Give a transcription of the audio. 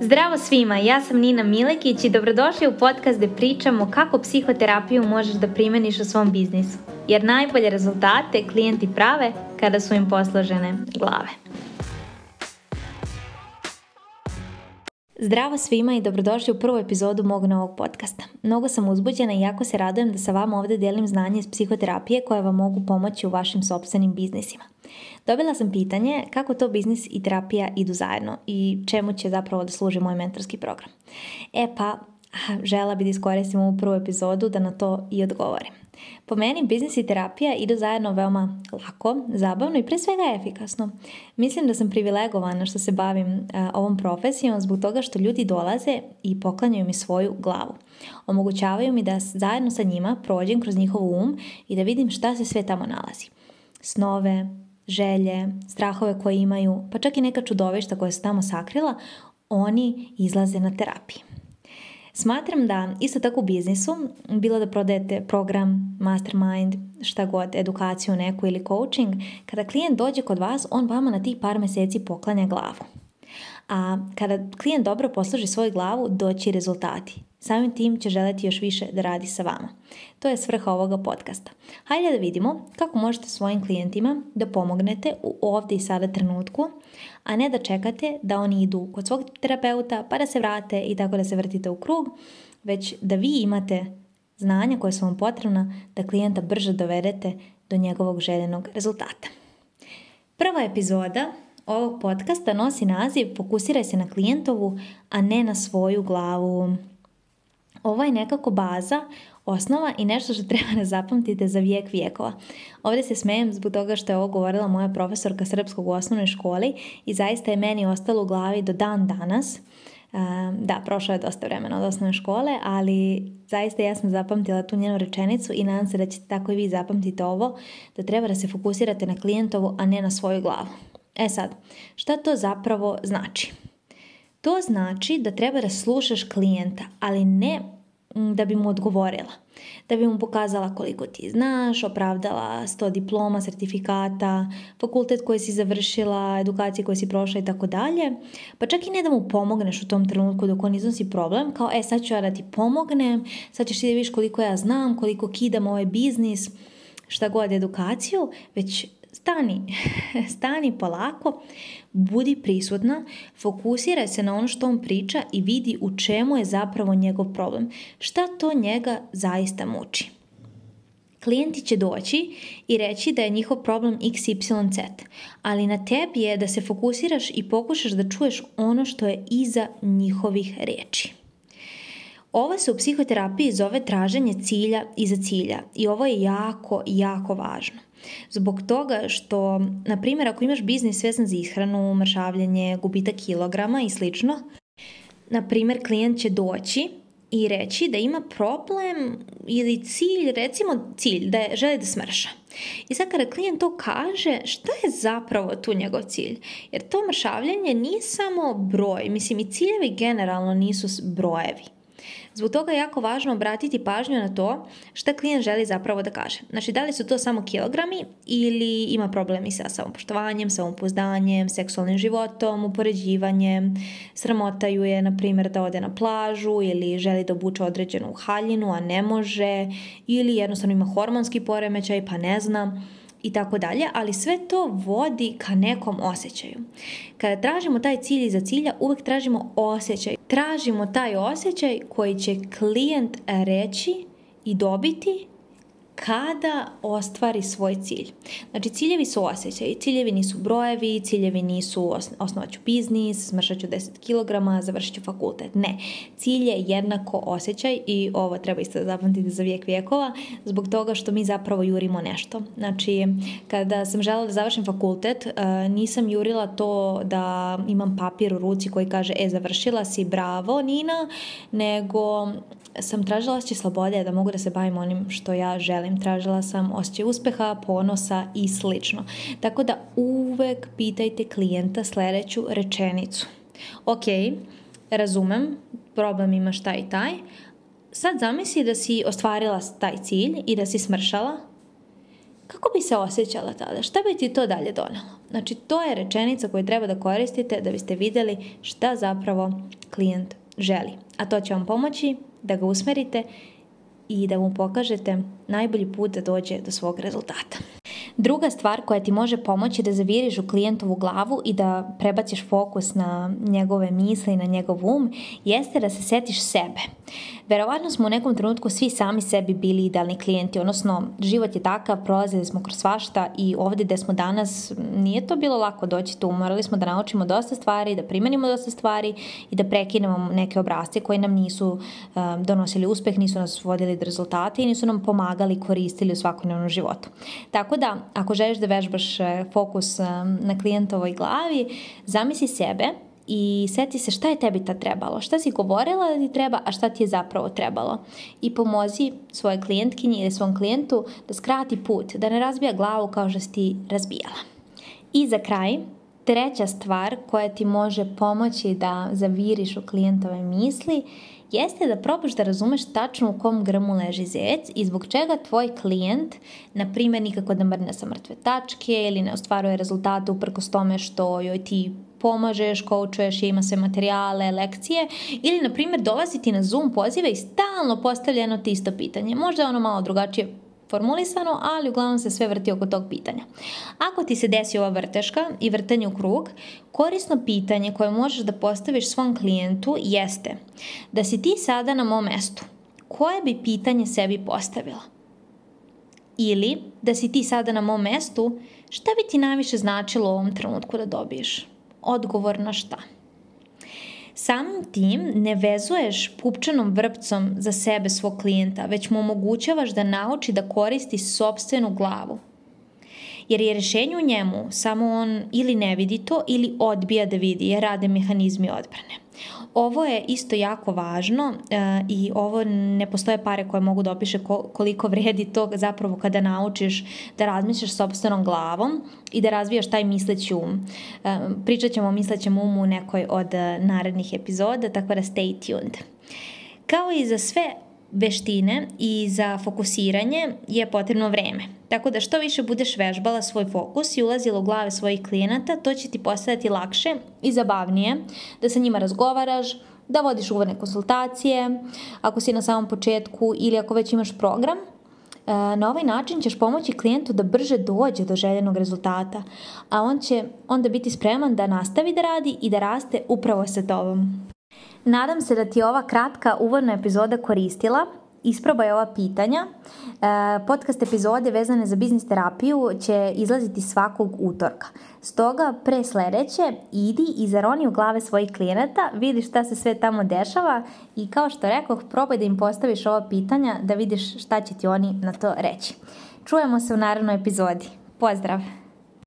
Zdravo svima, ja sam Nina Milekić i dobrodošli u podcast gdje pričamo kako psihoterapiju možeš da primeniš u svom biznisu. Jer najbolje rezultate klijenti prave kada su im posložene glave. Zdravo svima i dobrodošli u prvu epizodu mog novog podcasta. Mnogo sam uzbuđena i jako se radujem da sa vama ovdje dijelim znanje iz psihoterapije koje vam mogu pomoći u vašim sopstvenim biznisima. Dobila sam pitanje kako to biznis i terapija idu zajedno i čemu će zapravo da služi moj mentorski program. E pa, žela bi da iskoristim ovu prvu epizodu da na to i odgovorim. Po meni biznis i terapija idu zajedno veoma lako, zabavno i pre svega efikasno. Mislim da sam privilegovana što se bavim e, ovom profesijom zbog toga što ljudi dolaze i poklanjaju mi svoju glavu. Omogućavaju mi da zajedno sa njima prođem kroz njihov um i da vidim šta se sve tamo nalazi. Snove, želje, strahove koje imaju, pa čak i neka čudovišta koja su tamo sakrila, oni izlaze na terapiju. Smatram da isto tako u biznisu, bilo da prodajete program, mastermind, šta god, edukaciju neku ili coaching, kada klijent dođe kod vas, on vama na tih par meseci poklanja glavu. A kada klijent dobro posluži svoju glavu, doći rezultati. Samim tim će željeti još više da radi sa vama. To je svrha ovoga podcasta. Hajde da vidimo kako možete svojim klijentima da pomognete u ovdje i sada trenutku, a ne da čekate da oni idu kod svog terapeuta pa da se vrate i tako da se vrtite u krug, već da vi imate znanja koja su vam potrebna da klijenta brže dovedete do njegovog željenog rezultata. Prva epizoda ovog podcasta nosi naziv Fokusiraj se na klijentovu, a ne na svoju glavu. Ovo je nekako baza, osnova i nešto što treba da zapamtite za vijek vijekova. Ovdje se smijem zbog toga što je ovo govorila moja profesorka srpskog u osnovnoj školi i zaista je meni ostalo u glavi do dan danas. Da, prošlo je dosta vremena od osnovne škole, ali zaista ja sam zapamtila tu njenu rečenicu i nadam se da ćete tako i vi zapamtiti ovo, da treba da se fokusirate na klijentovu, a ne na svoju glavu. E sad, šta to zapravo znači? To znači da treba da slušaš klijenta, ali ne Mm, da bi mu odgovorila, da bi mu pokazala koliko ti znaš, opravdala sto diploma, certifikata, fakultet koji si završila, edukacije koje si prošla i tako dalje. Pa čak i ne da mu pomogneš u tom trenutku dok on iznosi problem, kao e sad ću ja da ti pomognem, sad ćeš ti da koliko ja znam, koliko kidam ovaj biznis, šta god edukaciju, već stani, stani polako, budi prisutna, fokusiraj se na ono što on priča i vidi u čemu je zapravo njegov problem. Šta to njega zaista muči? Klijenti će doći i reći da je njihov problem XYZ, ali na tebi je da se fokusiraš i pokušaš da čuješ ono što je iza njihovih riječi. Ovo se u psihoterapiji zove traženje cilja iza cilja i ovo je jako, jako važno. Zbog toga što, na primjer, ako imaš biznis vezan za ishranu, mršavljenje, gubitak kilograma i slično, na primjer, klijent će doći i reći da ima problem ili cilj, recimo cilj, da je, želi da smrša. I sad kada klijent to kaže, šta je zapravo tu njegov cilj? Jer to mršavljenje nije samo broj, mislim i ciljevi generalno nisu brojevi. Zbog toga je jako važno obratiti pažnju na to šta klijent želi zapravo da kaže. Znači, da li su to samo kilogrami ili ima problemi sa samopoštovanjem, samopoznanjem, seksualnim životom, upoređivanjem, sramotaju je, na primjer, da ode na plažu ili želi da obuče određenu haljinu, a ne može, ili jednostavno ima hormonski poremećaj, pa ne znam i tako dalje, ali sve to vodi ka nekom osjećaju. Kada tražimo taj cilj iza cilja, uvijek tražimo osjećaj. Tražimo taj osjećaj koji će klijent reći i dobiti kada ostvari svoj cilj. Znači ciljevi su osjećaj, ciljevi nisu brojevi, ciljevi nisu osnovat ću biznis, smršat ću 10 kg, završit ću fakultet. Ne, cilj je jednako osjećaj i ovo treba isto zapamtiti za vijek vijekova zbog toga što mi zapravo jurimo nešto. Znači kada sam žela da završim fakultet e, nisam jurila to da imam papir u ruci koji kaže e završila si, bravo Nina, nego sam tražila osjećaj slobode da mogu da se bavim onim što ja želim tražila sam osjećaj uspjeha, ponosa i slično. Tako da uvek pitajte klijenta sljedeću rečenicu. Ok, razumem, problem imaš taj i taj, sad zamisli da si ostvarila taj cilj i da si smršala, kako bi se osjećala tada? Šta bi ti to dalje donalo? Znači, to je rečenica koju treba da koristite da biste vidjeli šta zapravo klijent želi. A to će vam pomoći da ga usmerite i da mu pokažete najbolji put da dođe do svog rezultata. Druga stvar koja ti može pomoći da zaviriš u klijentovu glavu i da prebaciš fokus na njegove misle i na njegov um, jeste da se setiš sebe. Verovatno smo u nekom trenutku svi sami sebi bili idealni klijenti, odnosno život je takav, prolazili smo kroz svašta i ovdje da smo danas nije to bilo lako doći tu, morali smo da naučimo dosta stvari, da primenimo dosta stvari i da prekinemo neke obrazce koji nam nisu eh, donosili uspeh, nisu nas vodili do rezultata i nisu nam pomagali, koristili u svakodnevnom životu. Tako da ako želiš da vežbaš e, fokus e, na klijentovoj glavi, zamisli sebe i seti se šta je tebi ta trebalo, šta si govorila da ti treba, a šta ti je zapravo trebalo. I pomozi svoje klijentkinji ili svom klijentu da skrati put, da ne razbija glavu kao što si ti razbijala. I za kraj, treća stvar koja ti može pomoći da zaviriš u klijentove misli jeste da probaš da razumeš tačno u kom grmu leži zec i zbog čega tvoj klijent, na primjer, nikako da mrne sa mrtve tačke ili ne ostvaruje rezultate uprkos tome što joj ti pomažeš, koučuješ, ima sve materijale, lekcije ili, na primjer, dolazi ti na Zoom pozive i stalno postavljeno ti isto pitanje. Možda ono malo drugačije formulisano, ali uglavnom se sve vrti oko tog pitanja. Ako ti se desi ova vrteška i vrtanje u krug, korisno pitanje koje možeš da postaviš svom klijentu jeste da si ti sada na mom mestu, koje bi pitanje sebi postavila? Ili da si ti sada na mom mestu, šta bi ti najviše značilo u ovom trenutku da dobiješ? Odgovor na šta? Samim tim ne vezuješ pupčanom vrpcom za sebe svog klijenta, već mu omogućavaš da nauči da koristi sobstvenu glavu. Jer je rješenje u njemu, samo on ili ne vidi to ili odbija da vidi, jer rade mehanizmi odbrane. Ovo je isto jako važno e, i ovo ne postoje pare koje mogu da opiše koliko vredi to zapravo kada naučiš da razmišljaš sobstvenom glavom i da razvijaš taj misleći um. E, pričat ćemo o mislećem umu u nekoj od e, narednih epizoda, tako da stay tuned. Kao i za sve veštine i za fokusiranje je potrebno vreme. Tako da što više budeš vežbala svoj fokus i ulazila u glave svojih klijenata, to će ti postajati lakše i zabavnije da sa njima razgovaraš, da vodiš uvodne konsultacije, ako si na samom početku ili ako već imaš program, e, na ovaj način ćeš pomoći klijentu da brže dođe do željenog rezultata, a on će onda biti spreman da nastavi da radi i da raste upravo sa tobom. Nadam se da ti je ova kratka uvodna epizoda koristila. Isprobaj ova pitanja. E, podcast epizode vezane za biznis terapiju će izlaziti svakog utorka. Stoga pre sljedeće, idi i zaroni u glave svojih klijenata, vidi šta se sve tamo dešava i kao što rekoh, probaj da im postaviš ova pitanja da vidiš šta će ti oni na to reći. Čujemo se u narednoj epizodi. Pozdrav!